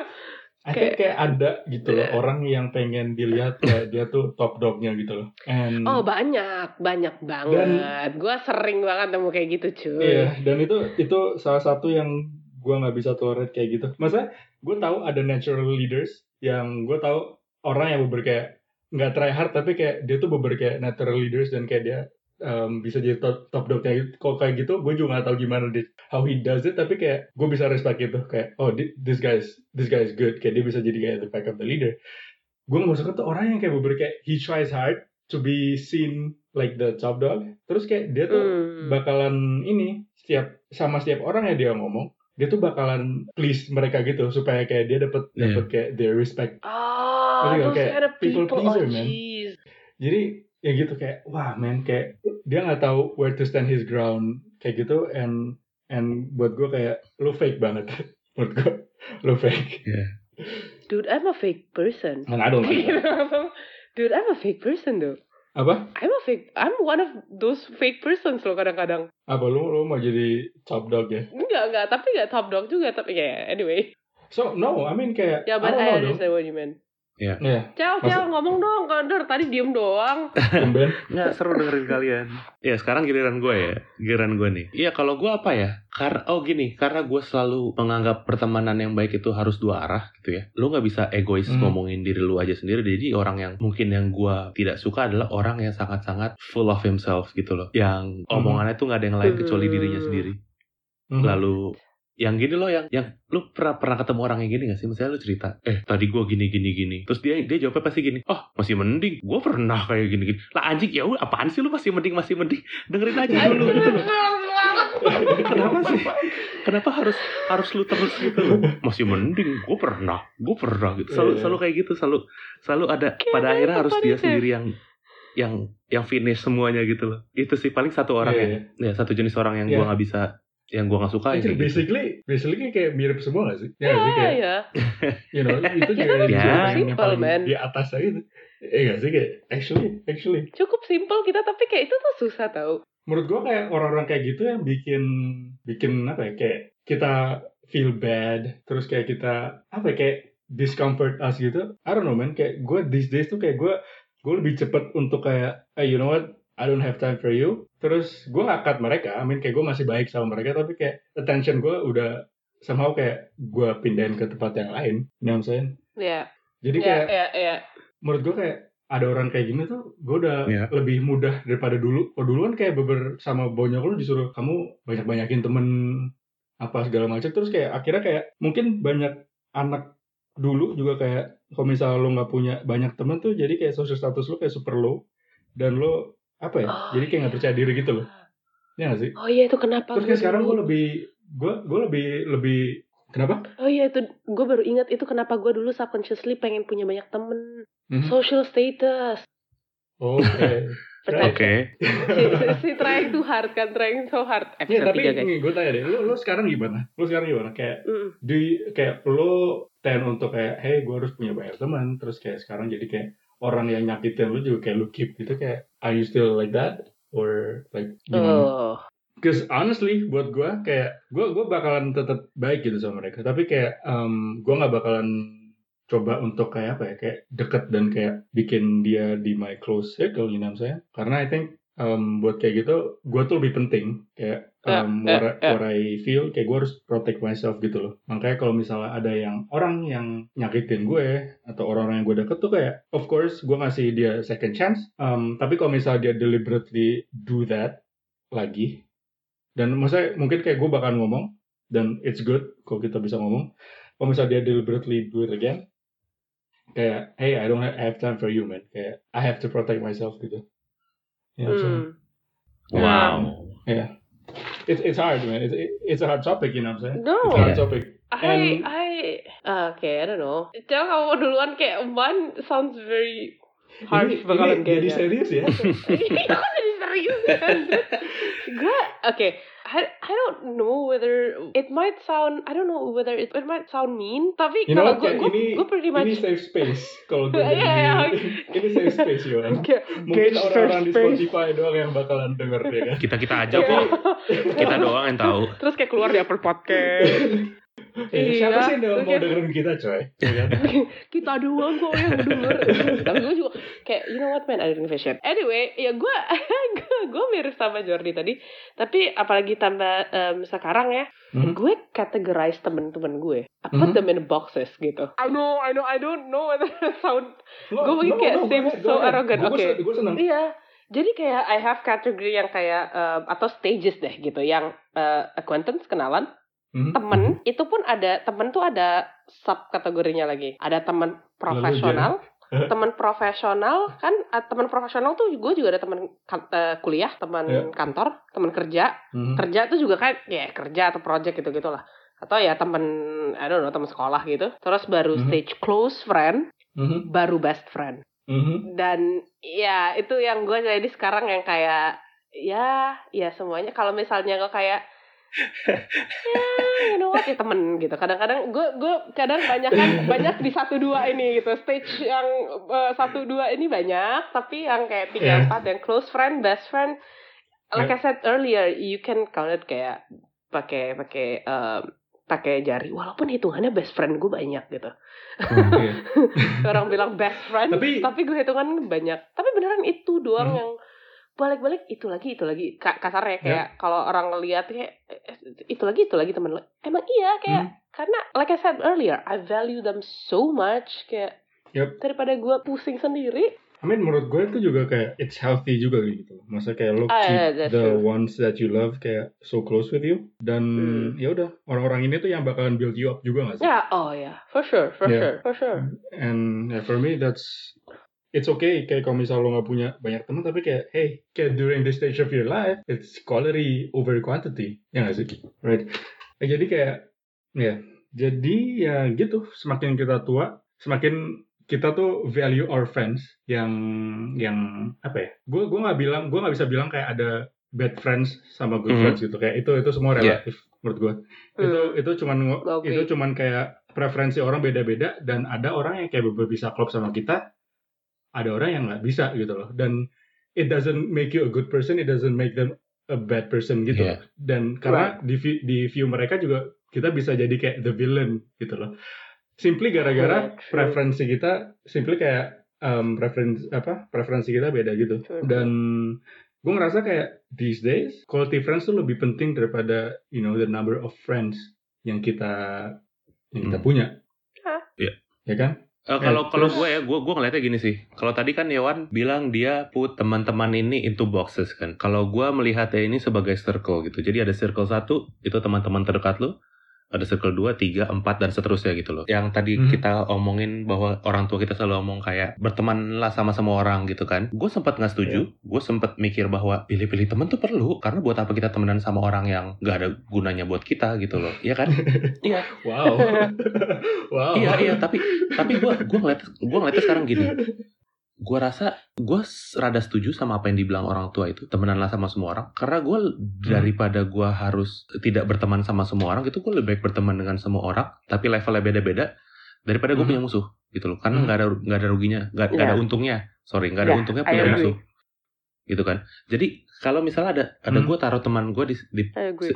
I think kayak ada gitu loh orang yang pengen dilihat kayak dia tuh top dognya gitu loh and
Oh banyak, banyak banget. Gue sering banget nemu kayak gitu cuy.
Iya, dan itu itu salah satu yang gua nggak bisa tolerate kayak gitu. Masa gue tahu ada natural leaders yang gue tahu orang yang beber kayak nggak try hard tapi kayak dia tuh beber kayak natural leaders dan kayak dia um, bisa jadi top, top dog kayak gitu. Kalau kayak gitu, gue juga nggak tahu gimana dia how he does it. Tapi kayak gue bisa respect itu kayak oh thi- this guys this guy is good. Kayak dia bisa jadi kayak the back of the leader. Gue nggak suka tuh orang yang kayak beber kayak he tries hard to be seen like the top dog. Terus kayak dia tuh
Hmm.
bakalan ini setiap sama setiap orang yang dia ngomong dia tuh bakalan please mereka gitu supaya kayak dia dapat
Iya.
dapat kayak their respect
Oh,
nggak?
those
Kayak
kind of
people
people.
pleaser,
oh,
man. jadi ya gitu kayak wah man kayak dia nggak tahu where to stand his ground kayak gitu and and buat gue kayak lu fake banget *laughs* menurut gue lu fake
Dude, I'm a fake person.
and I don't like *laughs*
Dude, I'm a fake person though.
apa
I'm a fake. I'm one of those fake persons loh kadang-kadang.
apa lu lu mau jadi top dog ya
Enggak, enggak. Tapi enggak top dog juga. Tapi ya, anyway.
so no I mean kayak
Yeah,
I
but
don't
I,
know though
understand what you mean.
Iya.
Cel, Cel, ngomong dong. Kalau dari tadi diem doang.
Tumben.
Nggak seru dengerin kalian. Ya sekarang giliran gue ya, giliran gue nih. Iya kalau gue apa ya? Karena oh gini, karena gue selalu menganggap pertemanan yang baik itu harus dua arah gitu ya. Lu nggak bisa egois
Hmm.
ngomongin diri lu aja sendiri. Jadi orang yang mungkin yang gue tidak suka adalah orang yang sangat-sangat full of himself gitu loh. Yang omongannya tuh nggak ada yang lain kecuali dirinya sendiri.
Mhm.
Lalu yang gini loh yang yang lu pernah pernah ketemu orang yang gini gak sih? Misalnya lu cerita eh tadi gua gini gini gini. Terus dia dia jawabnya pasti gini oh masih mending. Gua pernah kayak gini gini lah anjing ya udah apaan sih lu masih mending masih mending? Dengerin aja dulu gitu loh. Kenapa sih? Kenapa harus harus lu terus gitu loh? Masih mending. Gua pernah gua pernah gitu. Selalu
Iya.
selalu kayak gitu selalu selalu ada pada akhirnya harus dia sendiri yang yang yang finish semuanya gitu loh. Itu sih paling satu orang
Iya,
yang ya satu jenis orang yang
Iya.
gua nggak bisa yang gua nggak suka ya
Actually,
gitu.
basically, basically kayak mirip semua gak sih? Ya,
Iya,
sih kayak,
ya.
you know, *laughs* itu
Ya
juga yang
Ya.
pengen yang
simple,
paling
man.
di atas aja gitu. Iya gak sih kayak, actually, actually.
Cukup simple kita, tapi kayak itu tuh susah tau.
Menurut gua kayak orang-orang kayak gitu yang bikin, bikin apa ya, kayak kita feel bad, terus kayak kita, apa ya, kayak discomfort us gitu. I don't know man, kayak gue these days tuh kayak gue, gue lebih cepet untuk kayak, hey you know what, I don't have time for you. Terus gue gak cut mereka, I mean kayak gue masih baik sama mereka, tapi kayak attention gue udah somehow kayak gue pindahin ke tempat yang lain. You know what I'm saying?
Ya,
Jadi
ya,
kayak
ya, ya.
menurut gue kayak ada orang kayak gini tuh gue udah
Iya.
lebih mudah daripada dulu. Kalau dulu kan kayak beber sama bonyok lu disuruh kamu banyak-banyakin temen apa segala macam terus kayak akhirnya kayak mungkin banyak anak dulu juga kayak kalau misalnya lu nggak punya banyak temen tuh jadi kayak social status lu kayak super low dan lu apa ya
Oh,
jadi kayak nggak percaya diri gitu loh ya gak sih
Oh iya itu kenapa
terus
gue
kayak sekarang gue lebih gue gue lebih lebih kenapa
Oh iya itu gue baru ingat itu kenapa gue dulu subconsciously pengen punya banyak temen.
Mhm.
Social status.
oke *laughs*
Percaya.
Oke.
si, *laughs* si, si trying too hard kan, trying so hard.
Ya
Episode
tapi
3 guys.
gue tanya deh, lu, lu sekarang gimana? Lu sekarang gimana? Kayak
Mm.
you- kayak lu ten untuk kayak, hey gue harus punya banyak teman, terus kayak sekarang jadi kayak orang yang nyakitin lu juga kayak lu keep gitu kayak, are you still like that? Or like gimana?
Oh.
Because honestly buat gue kayak gue gue bakalan tetap baik gitu sama mereka, tapi kayak um, gue nggak bakalan coba untuk kayak apa ya kayak deket dan kayak bikin dia di my close circle you know saying? Karena I think um, buat kayak gitu gue tuh lebih penting. Kayak
Ya,
um,
ya,
what, I-
ya.
what I feel kayak gue harus protect myself gitu loh. Makanya kalau misalnya ada yang orang yang nyakitin gue atau orang-orang yang gue deket tuh kayak of course gue ngasih dia second chance. Um, tapi kalau misalnya dia deliberately do that lagi dan maksudnya mungkin kayak gue bakal ngomong dan it's good kalau kita bisa ngomong. Kalau misalnya dia deliberately do it again kayak hey I don't have time for you man. Kayak I have to protect myself gitu Ya, so,
Hmm.
Wow.
it's it's hard man it's it's a hard topic you know what I'm saying
No.
it's a hard
Yeah.
topic
I
And-
I uh, okay, I don't know. Jangan kamu mau duluan kayak one sounds very hard
ini,
bakalan
ini jadi
kayaknya.
serius ya
Iya, Aku jadi serius kan. Gue, oke. I, I don't know whether it might sound I don't know whether it, it might sound mean tapi
you know
kalau gue gue
ini
gue pretty much *laughs* *laughs*
ini safe space kalau gue
Iya,
jadi
iya,
ini safe space Yohan
kayak
mungkin orang-orang di. Spotify doang yang bakalan denger ya kan?
Kita kita aja kok. Kita doang yang tahu.
terus kayak keluar di Apple Podcast *laughs*
Eh, siapa
Iya,
sih yang mau
kayak-
dengerin kita coy? Ya kan? *laughs*
kita doang kok yang denger. *laughs* Tapi gue juga. Kayak you know what man I don't give a shit anyway ya gue *laughs* gue mirip sama Jordi tadi. Tapi apalagi tambah em, sekarang ya
Mhm.
gue categorize temen-temen gue. I put
Mhm.
them in boxes gitu. I know I know I don't know whether that sound.
No,
Gue mungkin kayak
go
seems
ahead, go
so arrogant, oke.
gue seneng.
Iya. Jadi kayak I have category yang kayak em, atau stages deh gitu, yang eh, acquaintance kenalan,
Mhm.
temen itu pun ada temen tuh ada sub kategorinya lagi. Ada temen profesional, temen profesional kan eh, temen profesional tuh gue juga ada temen kan- eh, kuliah, temen
Iya.
kantor, temen kerja.
Mhm.
Kerja tuh juga kan ya kerja atau project gitu gitulah. Atau ya temen I don't know temen sekolah gitu. Terus baru
Mhm.
stage close friend,
Mhm.
baru best friend
Mhm.
dan ya itu yang gue jadi sekarang yang kayak ya ya semuanya kalau misalnya gue kayak ya you know what? Ya temen gitu. Kadang-kadang gue gue kadang banyak kan banyak di satu dua ini gitu. Stage yang eh, satu dua ini banyak tapi yang kayak tiga
Yeah.
empat yang close friend best friend like I said earlier you can count it kayak pakai pakai um, pakai jari. Walaupun hitungannya best friend gue banyak gitu.
Iya. *laughs*
orang bilang best friend
Tapi-
tapi, gue hitungan banyak. Tapi beneran itu doang
Hmm.
yang balik-balik itu lagi itu lagi Ka- kasarnya
Ya.
kayak kalau orang ngeliat kayak eh, itu lagi itu lagi temen lo emang iya kayak
Hmm.
karena like I said earlier I value them so much kayak
Yep.
daripada gue pusing sendiri
I mean menurut gue itu juga kayak it's healthy juga gitu. Masa kayak lo
Ah,
keep
yeah,
the
true.
ones that you love kayak so close with you dan
Hmm.
ya udah orang-orang ini tuh yang bakalan build you up juga gak sih?
ya oh ya for sure for
Yeah.
sure for sure
And yeah, for me that's it's okay kayak kalau misal lo nggak punya banyak teman tapi kayak hey kayak during this stage of your life it's quality over quantity ya nggak sih right Eh, jadi kayak ya jadi ya gitu semakin kita tua semakin kita tuh value our friends yang yang apa ya gue gue nggak bilang gue nggak bisa bilang kayak ada bad friends sama good
Mhm.
friends gitu kayak itu itu semua
Yeah.
relatif menurut gue itu
Hmm.
itu cuman
agree.
itu cuman kayak preferensi orang beda-beda dan ada orang yang kayak bisa klop sama kita ada orang yang nggak bisa gitu loh dan it doesn't make you a good person it doesn't make them a bad person gitu loh. dan karena di vi- di view mereka juga kita bisa jadi kayak the villain gitu loh simply gara-gara
Yeah, true.
preferensi kita simply kayak um, preferensi apa preferensi kita beda gitu
True.
dan gue ngerasa kayak these days quality friends tuh lebih penting daripada you know the number of friends yang kita yang kita
Hmm.
punya?
Iya.
ya kan
Eh, kalau
Eh,
kalau gue ya, gue gue ngeliatnya gini sih. Kalau tadi kan Yawan bilang dia put teman-teman ini into boxes kan. Kalau gue melihatnya ini sebagai circle gitu. Jadi ada circle satu itu teman-teman terdekat lu. Ada circle 2, 3, 4 dan seterusnya gitu loh. Yang tadi
Mhm.
kita omongin bahwa orang tua kita selalu ngomong kayak bertemanlah sama semua orang gitu kan. Gue sempat nggak setuju. Gue sempat mikir bahwa pilih-pilih temen tuh perlu karena buat apa kita temenan sama orang yang nggak ada gunanya buat kita gitu loh. Iya kan? *laughs* iya.
wow *laughs* wow
Iya iya tapi tapi gue gue ngeliat gue ngeliatnya sekarang gini. Gue rasa gue rada setuju sama apa yang dibilang orang tua itu. Temenanlah sama semua orang. Karena gue daripada gue harus tidak berteman sama semua orang gitu gue lebih baik berteman dengan semua orang tapi levelnya beda-beda daripada gue
Hmm.
punya musuh gitu loh. Karena
Hmm.
nggak ada nggak ada ruginya nggak nggak ada
Iya.
untungnya. Sorry nggak ada
Iya,
untungnya punya musuh. Gitu kan. Jadi kalau misalnya ada ada
Hmm.
gue taruh teman gue di, di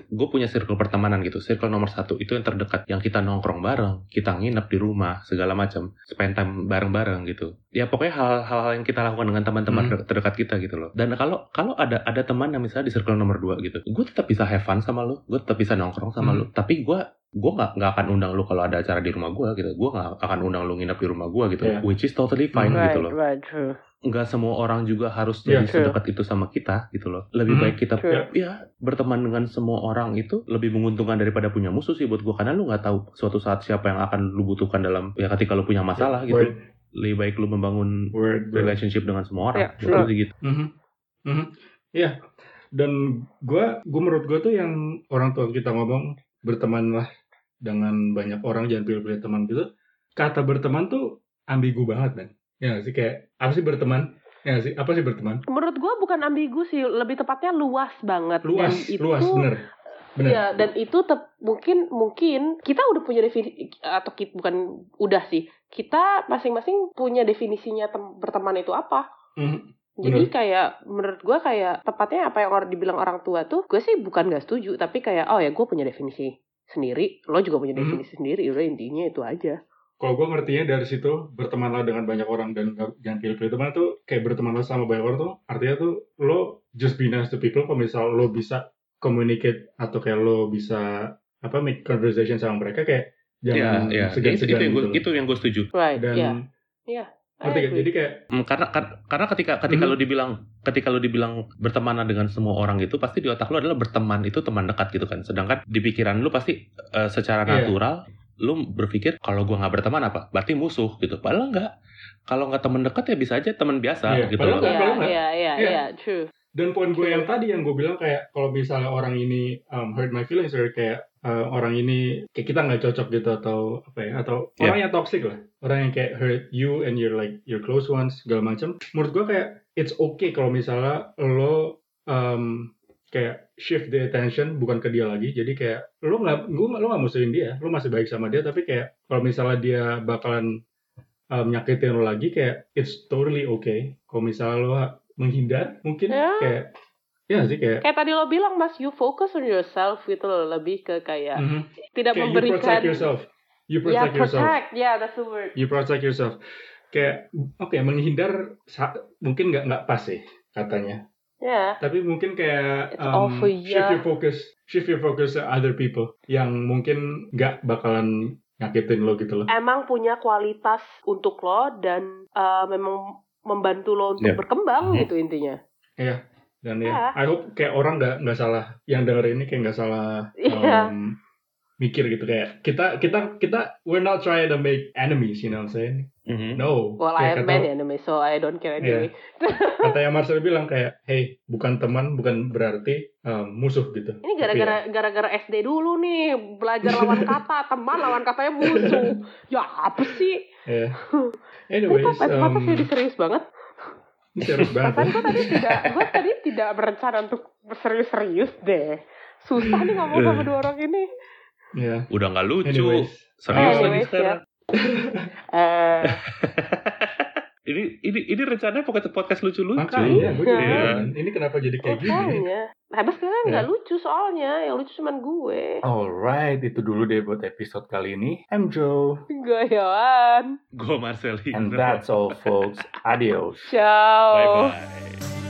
gue punya circle pertemanan gitu circle nomor satu itu yang terdekat yang kita nongkrong bareng kita nginep di rumah segala macam spend time bareng-bareng gitu ya pokoknya hal-hal yang kita lakukan dengan teman-teman
Hmm.
ter- terdekat kita gitu loh dan kalau kalau ada ada teman yang misalnya di circle nomor dua gitu gue tetap bisa have fun sama lu gue tetap bisa nongkrong sama
Hmm.
lu tapi gue gue nggak nggak akan undang lu kalau ada acara di rumah gue gitu gue nggak akan undang lu nginep di rumah gue gitu
Yeah.
which is totally fine
right
gitu loh
right true
nggak semua orang juga harus
Yeah,
jadi
true.
sedekat itu sama kita gitu loh lebih
Hmm,
baik kita
true.
ya berteman dengan semua orang itu lebih menguntungkan daripada punya musuh sih buat gue karena lu nggak tahu suatu saat siapa yang akan lu butuhkan dalam ya ketika lu punya masalah gitu
word
lebih baik lu membangun
word
relationship dengan semua orang Menurut
sure.
gue sih gitu
Mhm. Mhm. Iya. Dan gua gua menurut gua tuh yang orang tua kita ngomong bertemanlah dengan banyak orang jangan pilih-pilih teman gitu. Kata berteman tuh ambigu banget kan. Ya nggak sih kayak apa sih berteman? Ya nggak sih apa sih berteman?
menurut gue bukan ambigu sih lebih tepatnya luas banget
Luas,
dan itu
luas bener. Bener.
Iya, dan itu tep, mungkin mungkin kita udah punya definisi atau kita bukan udah sih. Kita masing-masing punya definisinya tem- berteman itu apa.
Mhm.
Jadi
Bener.
kayak menurut gua kayak tepatnya apa yang orang dibilang orang tua tuh, gue sih bukan gak setuju, tapi kayak oh ya gue punya definisi sendiri, lo juga punya
Mhm.
definisi sendiri, udah intinya itu aja.
Kalau gue ngertinya dari situ bertemanlah dengan banyak orang dan jangan pilih-pilih teman tuh kayak bertemanlah sama banyak orang tuh artinya tuh lo just be nice to people kalau misal lo bisa communicate atau kayak lo bisa apa make conversation sama mereka kayak
ya
jangan
ya itu,
segan-segan
itu yang gue
gitu
itu yang gue setuju
Right,
dan
iya. Iya.
Ngerti gak?
agree.
jadi kayak
Hmm, karena karena ketika ketika
Mhm.
lu dibilang ketika lu dibilang bertemanan dengan semua orang itu pasti di otak lu adalah berteman itu teman dekat gitu kan sedangkan di pikiran lu pasti eh, secara
Iya.
natural lu berpikir kalau gua nggak berteman apa berarti musuh gitu padahal enggak kalau nggak teman dekat ya bisa aja teman biasa
Iya,
gitu loh
nggak,
Iya,
nggak.
iya, iya,
Iya.
iya, true.
dan poin gue yang tadi yang gue bilang kayak kalau misalnya orang ini um, hurt my feelings or kayak uh, orang ini kayak kita nggak cocok gitu atau apa ya atau
Iya.
orang yang toxic lah orang yang kayak hurt you and your like your close ones segala macam menurut gue kayak it's okay kalau misalnya lo um, kayak shift the attention bukan ke dia lagi jadi kayak lo nggak gue lo nggak musuhin dia lo masih baik sama dia tapi kayak kalau misalnya dia bakalan um, nyakitin lo lagi kayak it's totally okay kalau misalnya lo menghindar mungkin
Ya.
kayak Iya sih kayak
Kayak tadi lo bilang mas, you focus on yourself gitu loh, lebih ke kayak
Mhm.
tidak
kayak you
memberikan.
protect yourself. You
Ya
protect yourself.
protect, yeah that's the word.
You protect yourself. Kayak oke menghindar sa- mungkin nggak nggak pas sih katanya.
Ya,
Tapi mungkin kayak
It's
um,
for
shift
ya.
your focus, shift your focus to other people yang mungkin nggak bakalan nyakitin lo gitu loh.
emang punya kualitas untuk lo dan uh, memang membantu lo untuk
Ya.
berkembang
Mhm.
gitu intinya.
Dan
Ya.
ya, I hope kayak orang nggak nggak salah yang denger ini kayak nggak salah
Iya.
um, mikir gitu kayak kita kita kita we're not trying to make enemies, you know what I'm saying?
Mhm.
No.
Well, I
Kayak
am
kata-
man anyway, so I don't care
Iya.
anyway. *laughs*
kata yang Marcel bilang kayak hey bukan teman bukan berarti um, musuh gitu
Ini
Tapi
gara-gara gara-gara SD dulu nih belajar lawan *laughs* kata teman lawan katanya musuh. Ya apa sih?
ya, ya. *laughs*
Kok
anyways
pas mata
um,
jadi serius banget.
ini serius banget
Perasaan
ya.
gue tadi tidak, gue tadi tidak berencana untuk serius-serius deh. Susah nih ngomong sama dua orang ini.
ya
Udah nggak lucu.
anyways
Serius lagi
Anyways,
sekarang. *laughs*
Eh, *laughs*
ini ini ini rencananya podcast podcast lucu-lucu.
makanya gue juga
Iya.
heran. ini kenapa jadi kayak gini
makanya. Habis kalian nggak
Ya.
lucu soalnya, yang lucu cuman gue.
Alright, itu dulu deh buat episode kali ini. I'm Joe.
Gue Yohan.
Gue Marcelino.
And that's all folks. *laughs* Adios.
Ciao.
Bye bye.